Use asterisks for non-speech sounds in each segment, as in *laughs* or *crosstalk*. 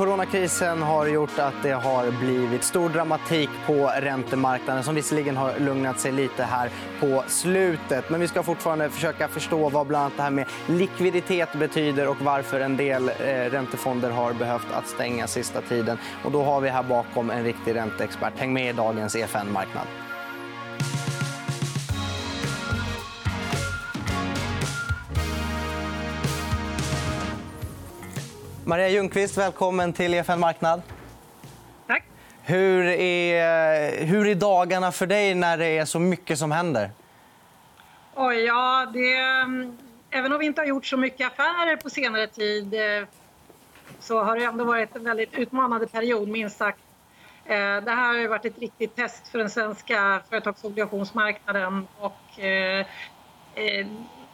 Coronakrisen har gjort att det har blivit stor dramatik på räntemarknaden som visserligen har lugnat sig lite här på slutet. Men vi ska fortfarande försöka förstå vad bland annat det här med likviditet betyder och varför en del eh, räntefonder har behövt att stänga sista tiden. Och då har vi här bakom en riktig ränteexpert. Häng med i dagens EFN-marknad. Maria Ljungqvist, välkommen till EFN Marknad. Tack. Hur är, hur är dagarna för dig när det är så mycket som händer? Oj, ja, det, även om vi inte har gjort så mycket affärer på senare tid eh, så har det ändå varit en väldigt utmanande period, minst sagt. Eh, det här har varit ett riktigt test för den svenska företagsobligationsmarknaden. Och, eh,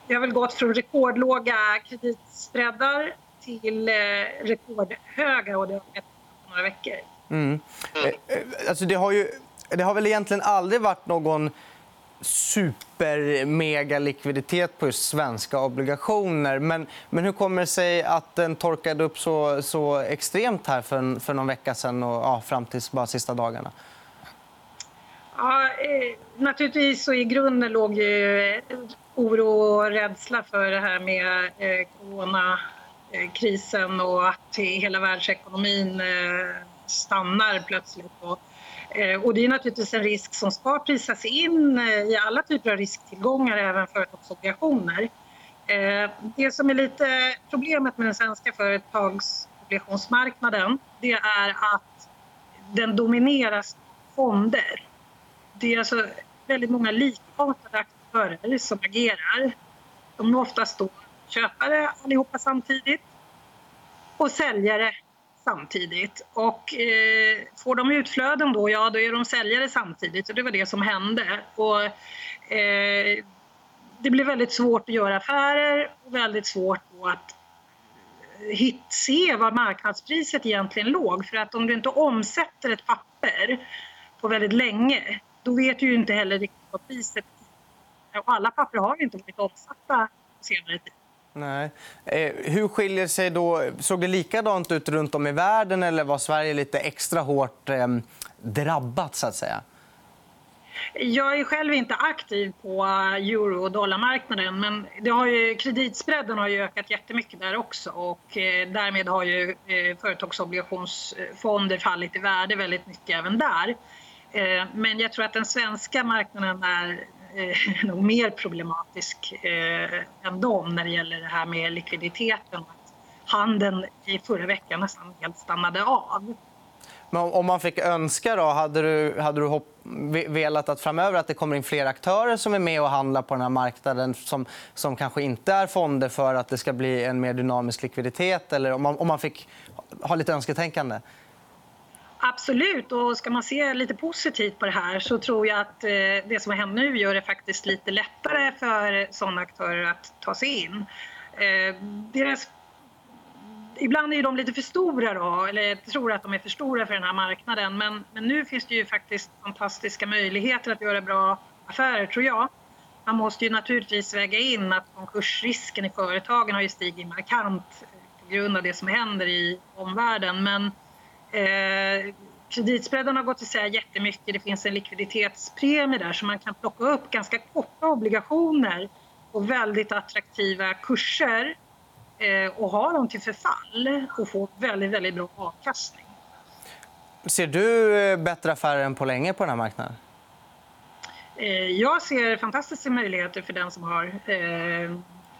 det har väl gått från rekordlåga kreditspreadar till eh, rekordhöga och det har skett på några veckor. Mm. Eh, alltså det, har ju, det har väl egentligen aldrig varit någon supermega likviditet på just svenska obligationer. Men, men hur kommer det sig att den torkade upp så, så extremt här för, för någon vecka sen och ja, fram till bara sista dagarna? Ja, eh, naturligtvis så i grunden låg ju oro och rädsla för det här med eh, corona Eh, krisen och att hela världsekonomin eh, stannar plötsligt. Eh, och det är naturligtvis en risk som ska prisas in eh, i alla typer av risktillgångar, även företagsobligationer. Det som är lite problemet med den svenska företagsobligationsmarknaden det är att den domineras av fonder. Det är alltså väldigt många likartade aktörer som agerar. De är oftast då köpare allihopa samtidigt och säljare samtidigt. Och eh, får de utflöden då, ja då är de säljare samtidigt. Och det var det som hände. Och, eh, det blev väldigt svårt att göra affärer och väldigt svårt att eh, hit, se var marknadspriset egentligen låg. För att om du inte omsätter ett papper på väldigt länge, då vet du ju inte heller riktigt vad priset är. Och alla papper har ju inte varit omsatta på senare tid. Nej. Eh, hur skiljer sig då... Såg det likadant ut runt om i världen eller var Sverige lite extra hårt eh, drabbat? Så att säga? Jag är själv inte aktiv på eh, euro och dollarmarknaden men det har ju, kreditspreaden har ju ökat jättemycket där också och eh, därmed har ju eh, företagsobligationsfonder fallit i värde väldigt mycket även där. Eh, men jag tror att den svenska marknaden är eh, *laughs* nog mer problematisk eh, än dem när det gäller det här med likviditeten. Att handeln i förra veckan nästan helt stannade av. Men om man fick önska, då, hade du, hade du hopp, velat att framöver att det kommer in fler aktörer som är med och handlar på den här marknaden som, som kanske inte är fonder för att det ska bli en mer dynamisk likviditet? Eller om man, om man fick ha lite önsketänkande? Absolut, och ska man se lite positivt på det här så tror jag att eh, det som har hänt nu gör det faktiskt lite lättare för sådana aktörer att ta sig in. Eh, deras... Ibland är de lite för stora, då, eller tror att de är för stora för den här marknaden. Men, men nu finns det ju faktiskt fantastiska möjligheter att göra bra affärer, tror jag. Man måste ju naturligtvis väga in att konkursrisken i företagen har ju stigit markant på grund av det som händer i omvärlden. Men Eh, kreditspreaden har gått isär jättemycket. Det finns en likviditetspremie där så man kan plocka upp ganska korta obligationer på väldigt attraktiva kurser eh, och ha dem till förfall och få väldigt, väldigt bra avkastning. Ser du eh, bättre affärer än på länge på den här marknaden? Eh, jag ser fantastiska möjligheter för den som har eh,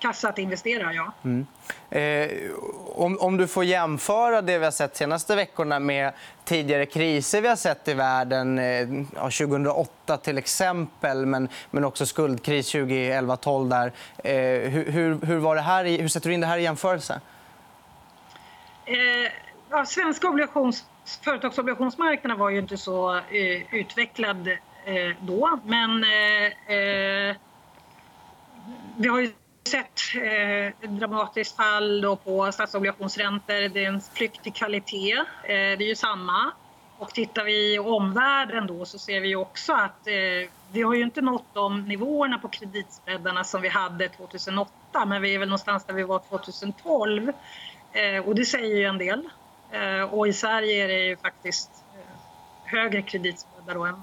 kassa att investera. Ja. Mm. Eh, om, om, du får jämföra det vi har sett de senaste veckorna med tidigare kriser vi har sett i världen, eh, 2008 till exempel men, men också skuldkris 2011-12. Eh, hur, hur, var det här, hur sätter du in det här i jämförelse? Eh, ja, svenska obligations, företagsobligationsmarknaden var ju inte så eh, utvecklad eh, då. Men vi har ju sett eh, ett dramatiskt fall då på statsobligationsräntor. Det är en flykt i kvalitet. Eh, det är ju samma. Och tittar vi i omvärlden då så ser vi också att eh, vi har ju inte nått de nivåerna på kreditspreadarna som vi hade 2008 men vi är väl någonstans där vi var 2012. Eh, och det säger ju en del. Eh, och i Sverige är det ju faktiskt eh, högre kreditspreadar än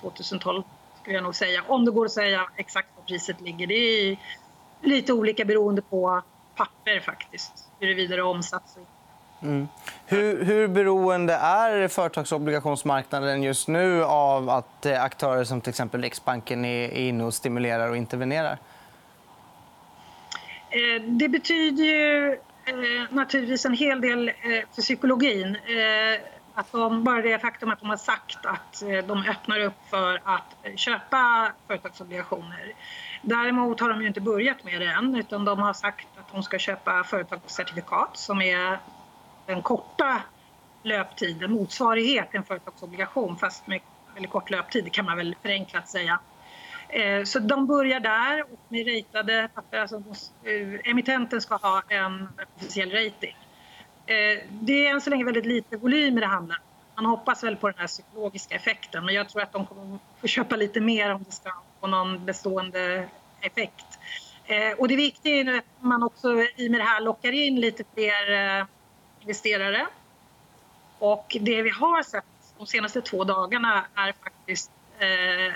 2012 skulle jag nog säga. Om det går att säga exakt var priset ligger. Det är lite olika beroende på papper faktiskt, huruvida det är omsats mm. hur, hur beroende är företagsobligationsmarknaden just nu av att eh, aktörer som till exempel Riksbanken är inne och stimulerar och intervenerar? Eh, det betyder ju eh, naturligtvis en hel del för psykologin. Att de, bara det faktum att de har sagt att eh, de öppnar upp för att eh, köpa företagsobligationer Däremot har de ju inte börjat med det än utan de har sagt att de ska köpa företagscertifikat som är den korta löptiden, motsvarighet till en företagsobligation fast med väldigt kort löptid kan man väl förenklat säga. Eh, så de börjar där och med ratade papper, alltså emittenten ska ha en officiell rating. Eh, det är än så länge väldigt lite volym det handlar Man hoppas väl på den här psykologiska effekten men jag tror att de kommer få köpa lite mer om det ska få någon bestående effekt. Eh, och det viktiga är att man också i och med det här lockar in lite fler eh, investerare. Och det vi har sett de senaste två dagarna är faktiskt eh,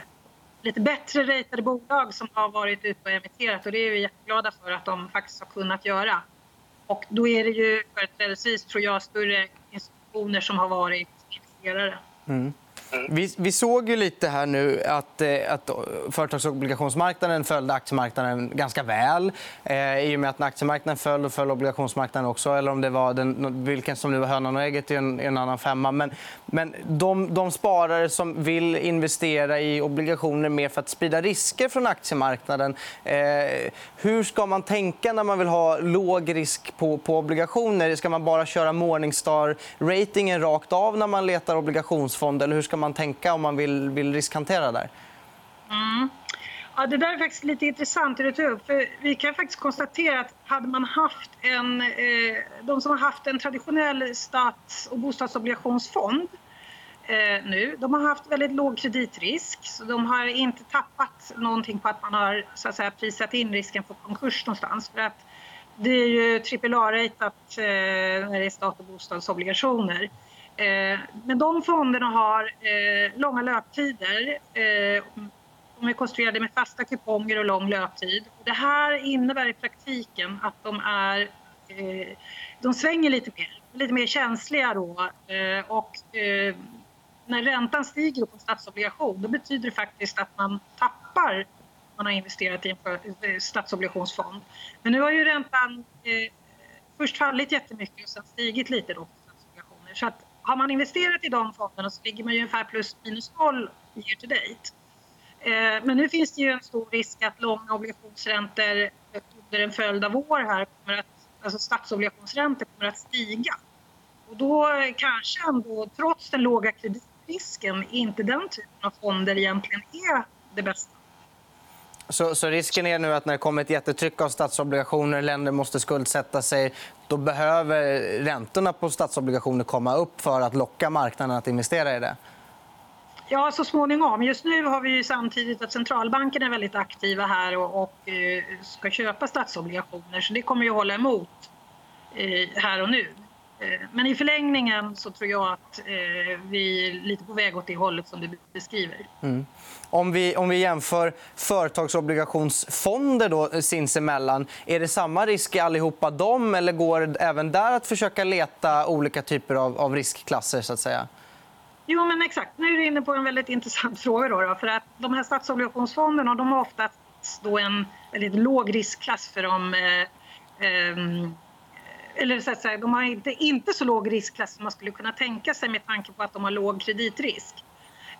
lite bättre ratade bolag som har varit ute och emitterat och det är vi jätteglada för att de faktiskt har kunnat göra. Och då är det ju företrädesvis, tror jag, större institutioner som har varit investerare. Mm. Vi, vi, såg ju lite här nu att, eh, att företagsobligationsmarknaden följde aktiemarknaden ganska väl. Eh, I och med att när aktiemarknaden föll, och föll obligationsmarknaden också. Eller om det var den, vilken som nu var hönan och ägget är en, en annan femma. Men, men de, de sparare som vill investera i obligationer mer för att sprida risker från aktiemarknaden. Eh, hur ska man tänka när man vill ha låg risk på, på obligationer? Ska man bara köra Morningstar-ratingen rakt av när man letar obligationsfond? Eller hur ska man man tänka om man vill, vill riskhantera där? Mm. Ja, det där är faktiskt lite intressant det du upp. För vi kan faktiskt konstatera att hade man haft en, eh, de som har haft en traditionell stats och bostadsobligationsfond eh, nu, de har haft väldigt låg kreditrisk. Så de har inte tappat någonting på att man har så att säga, prisat in risken för konkurs någonstans. För att det är ju AAA-ratat eh, när det är stat och bostadsobligationer. Eh, men de fonderna har eh, långa löptider. Eh, de är konstruerade med fasta kuponger och lång löptid. Det här innebär i praktiken att de, är, eh, de svänger lite mer, lite mer känsliga. Då. Eh, och eh, när räntan stiger på en statsobligation då betyder det faktiskt att man tappar man har investerat i en statsobligationsfond. Men nu har ju räntan först fallit jättemycket och sen stigit lite då på statsobligationer. Så att har man investerat i de fonderna så ligger man ju ungefär plus minus noll year to date. Eh, men nu finns det ju en stor risk att långa obligationsräntor under en följd av år här kommer att, alltså statsobligationsräntor kommer att stiga. Och då kanske ändå, trots den låga kreditrisken, inte den typen av fonder egentligen är det bästa. Så, så, risken är nu att när det kommer ett jättetryck av statsobligationer, länder måste skuldsätta sig, då behöver räntorna på statsobligationer komma upp för att locka marknaden att investera i det? Ja, så småningom. Just nu har vi ju samtidigt att centralbankerna är väldigt aktiva här och, och eh, ska köpa statsobligationer, så det kommer ju att hålla emot eh, här och nu. Eh, men i förlängningen så tror jag att eh, vi är lite på väg åt det hållet som du beskriver. Mm. Om, vi, om vi jämför företagsobligationsfonder då, sinsemellan, är det samma risk i allihopa dem eller går det även där att försöka leta olika typer av, av riskklasser? Så att säga? Jo, men exakt. Nu är du inne på en väldigt *laughs* intressant fråga. Då, då för att de här statsobligationsfonderna de har ofta då en väldigt låg riskklass för de eh, eh, eller så att säga, de har inte, inte så låg riskklass som man skulle kunna tänka sig med tanke på att de har låg kreditrisk.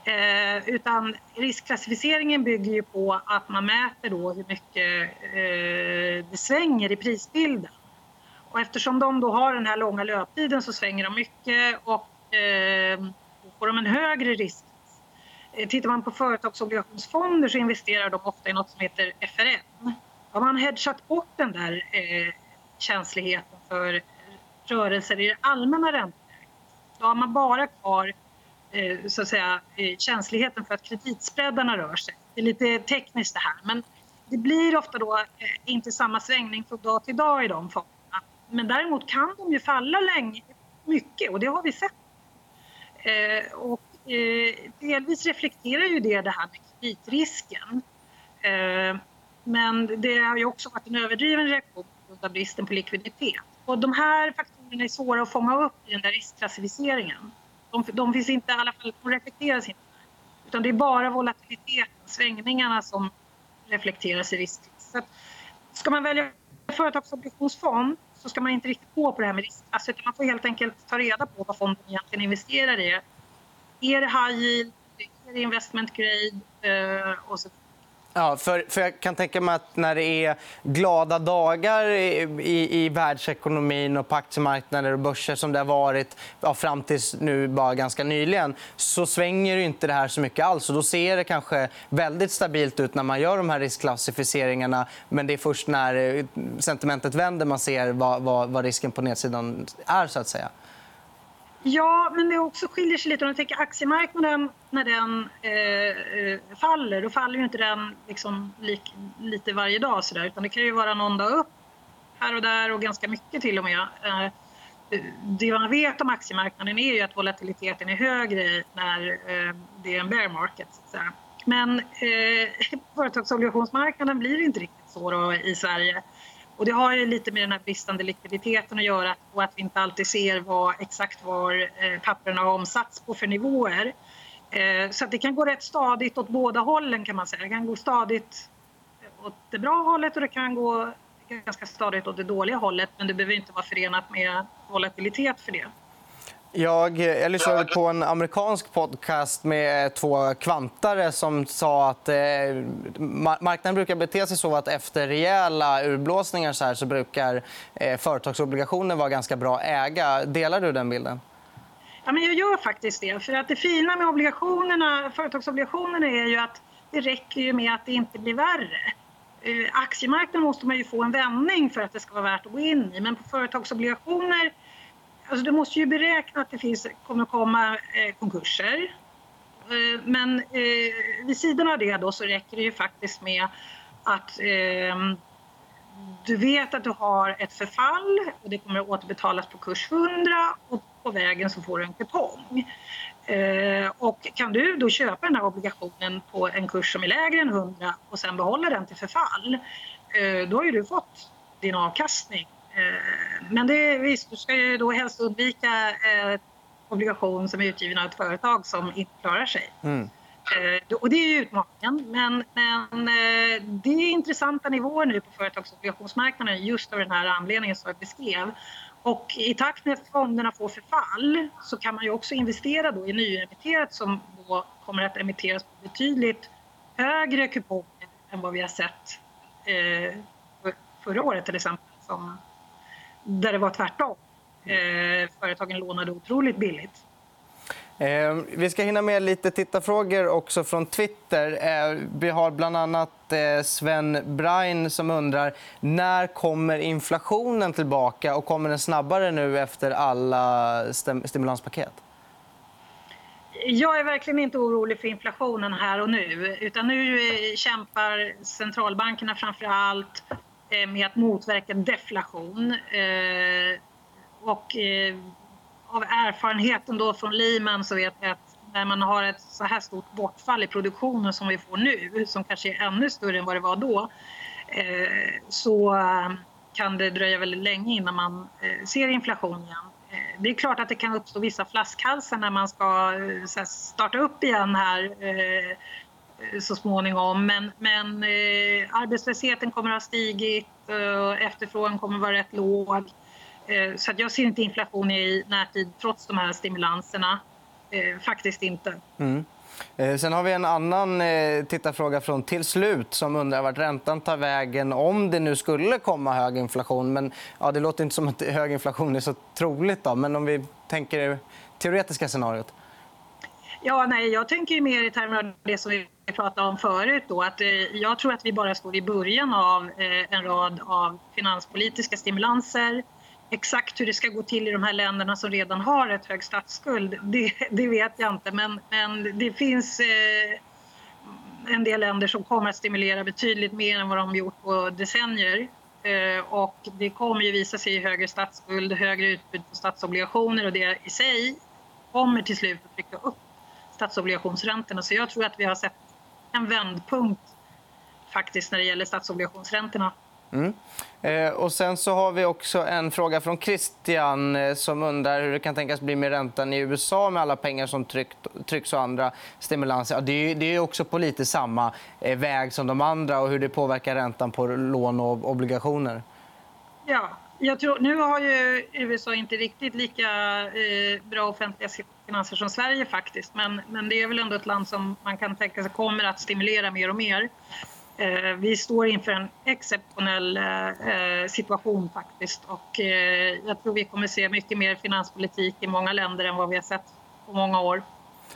Eh, utan riskklassificeringen bygger ju på att man mäter då hur mycket eh, det svänger i prisbilden. Och eftersom de då har den här långa löptiden så svänger de mycket och eh, då får de en högre risk. Eh, tittar man på företagsobligationsfonder så investerar de ofta i något som heter FRN. Har man hedgat bort den där eh, känsligheten för rörelser i det allmänna ränteläget. Då har man bara kvar eh, så att säga, eh, känsligheten för att kreditspreadarna rör sig. Det är lite tekniskt det här, men det blir ofta då eh, inte samma svängning från dag till dag i de fonderna. Men däremot kan de ju falla länge, mycket och det har vi sett. Och delvis reflekterar ju det det här med kreditrisken. Men det har ju också varit en överdriven reaktion på grund av bristen på likviditet. Och de här faktorerna är svåra att fånga upp i den där riskklassificeringen. De, de finns inte, i alla fall, de reflekteras inte. Utan det är bara volatiliteten, svängningarna som reflekteras i risk. Så att, ska man välja företagsobligationsfond så ska man inte riktigt gå på det här med riskklass alltså, utan man får helt enkelt ta reda på vad fonden egentligen investerar i. Är det high yield? Är det investment grade? Eh, och så Ja, för, för jag kan tänka mig att när det är glada dagar i, i, i världsekonomin och på aktiemarknader och börser som det har varit ja, fram till nu bara ganska nyligen så svänger inte det här så mycket alls. Och då ser det kanske väldigt stabilt ut när man gör de här riskklassificeringarna. Men det är först när eh, sentimentet vänder man ser vad, vad, vad risken på nedsidan är. så att säga. Ja, men det också skiljer sig lite. Om jag tänker aktiemarknaden, när den eh, eh, faller, då faller ju inte den liksom lik, lite varje dag. Så där, utan det kan ju vara någon dag upp här och där och ganska mycket till och med. Eh, det man vet om aktiemarknaden är ju att volatiliteten är högre när eh, det är en bear market. Så Men eh, *laughs* företagsobligationsmarknaden blir inte riktigt så då i Sverige. Och det har ju lite med den här bristande likviditeten att göra och att vi inte alltid ser vad, exakt var eh, papperna har omsatts på för nivåer. Eh, så det kan gå rätt stadigt åt båda hållen kan man säga. Det kan gå stadigt åt det bra hållet och det kan gå ganska stadigt åt det dåliga hållet men det behöver inte vara förenat med volatilitet för det. Jag, jag lyssnade på en amerikansk podcast med två kvantare som sa att eh, marknaden brukar bete sig så att efter rejäla urblåsningar så, här, så brukar eh, företagsobligationer vara ganska bra att äga. Delar du den bilden? Ja, men jag gör faktiskt det. För att det fina med obligationerna, företagsobligationerna är ju att det räcker ju med att det inte blir värre. Eh, aktiemarknaden måste man ju få en vändning för att det ska vara värt att gå in i. Men på företagsobligationer Alltså du måste ju beräkna att det finns, kommer komma eh, konkurser. Eh, men eh, vid sidan av det då så räcker det ju faktiskt med att eh, du vet att du har ett förfall och det kommer att återbetalas på kurs 100 och på vägen så får du en kupong. Eh, och kan du då köpa den här obligationen på en kurs som är lägre än 100 och sen behålla den till förfall, eh, då har ju du fått din avkastning men det, visst, du ska ju då helst undvika eh, obligation som är utgiven av ett företag som inte klarar sig. Mm. Eh, och det är ju utmaningen. Men, men det är intressanta nivåer nu på företagsobligationsmarknaden just av den här anledningen som jag beskrev. Och i takt med att fonderna får förfall så kan man ju också investera då i nyemitterat som då kommer att emitteras på betydligt högre kuponger än vad vi har sett eh, förra året till exempel. Som där det var tvärtom. Eh, företagen lånade otroligt billigt. Eh, vi ska hinna med lite tittarfrågor också från Twitter. Eh, vi har bland annat eh, Sven Brain som undrar när kommer inflationen tillbaka och kommer den snabbare nu efter alla stimulanspaket. Jag är verkligen inte orolig för inflationen här och nu. Utan nu kämpar centralbankerna framför allt Eh, Eh, med att motverka deflation. Eh, och eh, av erfarenheten då från Lehman så vet jag att när man har ett så här stort bortfall i produktionen som vi får nu, som kanske är ännu större än vad det var då, eh, så kan det dröja väldigt länge innan man eh, ser inflation igen. Det är klart att det kan uppstå vissa flaskhalsar när man ska starta upp igen här så småningom. Men, men eh, arbetslösheten kommer att ha stigit, eh, efterfrågan kommer att vara rätt låg. Eh, så jag ser inte inflation i närtid trots de här stimulanserna. Eh, faktiskt inte. Mm. Eh, sen har vi en annan tittarfråga från Till slut som undrar vart räntan tar vägen om det nu skulle komma hög inflation. Men, ja, det låter inte som att hög inflation är så troligt. Då. Men om vi tänker det teoretiska scenariot. Ja, nej, jag tänker mer i termer av det som vi pratade om förut. Då, att, eh, jag tror att vi bara står i början av eh, en rad av finanspolitiska stimulanser. Exakt hur det ska gå till i de här länderna som redan har ett hög statsskuld, det, det vet jag inte. Men, men det finns eh, en del länder som kommer att stimulera betydligt mer än vad de gjort på decennier. Och det kommer ju visa sig i högre statsskuld, högre utbud på statsobligationer och det i sig kommer till slut att trycka upp statsobligationsräntorna. Så jag tror att vi har sett en vändpunkt faktiskt när det gäller statsobligationsräntorna. Mm. Eh, och sen så har vi också en fråga från Christian eh, som undrar hur det kan tänkas bli med räntan i USA med alla pengar som tryckt, trycks och andra stimulanser. Ja, det, är, det är också på lite samma eh, väg som de andra och hur det påverkar räntan på lån och obligationer. Ja, jag tror, nu har ju USA inte riktigt lika eh, bra offentliga finanser som Sverige faktiskt. Men, men det är väl ändå ett land som man kan tänka sig kommer att stimulera mer och mer. Eh, vi står inför en exceptionell eh, situation faktiskt och eh, jag tror vi kommer se mycket mer finanspolitik i många länder än vad vi har sett på många år.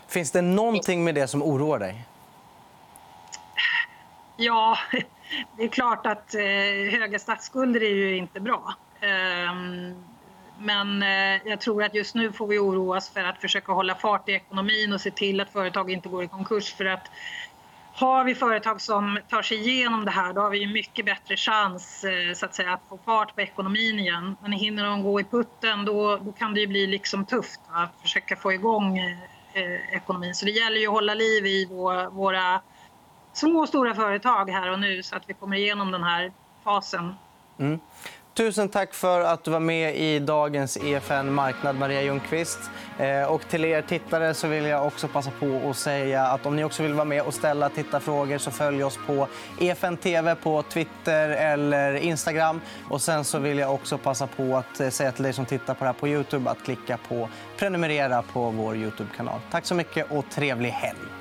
Finns det någonting med det som oroar dig? Ja, *laughs* det är klart att höga statsskulder är ju inte bra. Ehm, men eh, jag tror att just nu får vi oroas för att försöka hålla fart i ekonomin och se till att företag inte går i konkurs. För att har vi företag som tar sig igenom det här då har vi mycket bättre chans eh, så att, säga, att få fart på ekonomin igen. Men hinner de gå i putten då, då kan det bli liksom tufft att försöka få igång eh, eh, ekonomin. Så det gäller ju att hålla liv i vår, våra små och stora företag här och nu så att vi kommer igenom den här fasen. Mm. Tusen tack för att du var med i dagens EFN Marknad, Maria Ljungqvist. Eh, och till er tittare så vill jag också passa på att säga att om ni också vill vara med och ställa tittarfrågor så följ oss på EFN TV på Twitter eller Instagram. Och sen så vill jag också passa på att eh, säga till dig som tittar på det här på Youtube att klicka på prenumerera på vår Youtube-kanal. Tack så mycket och trevlig helg.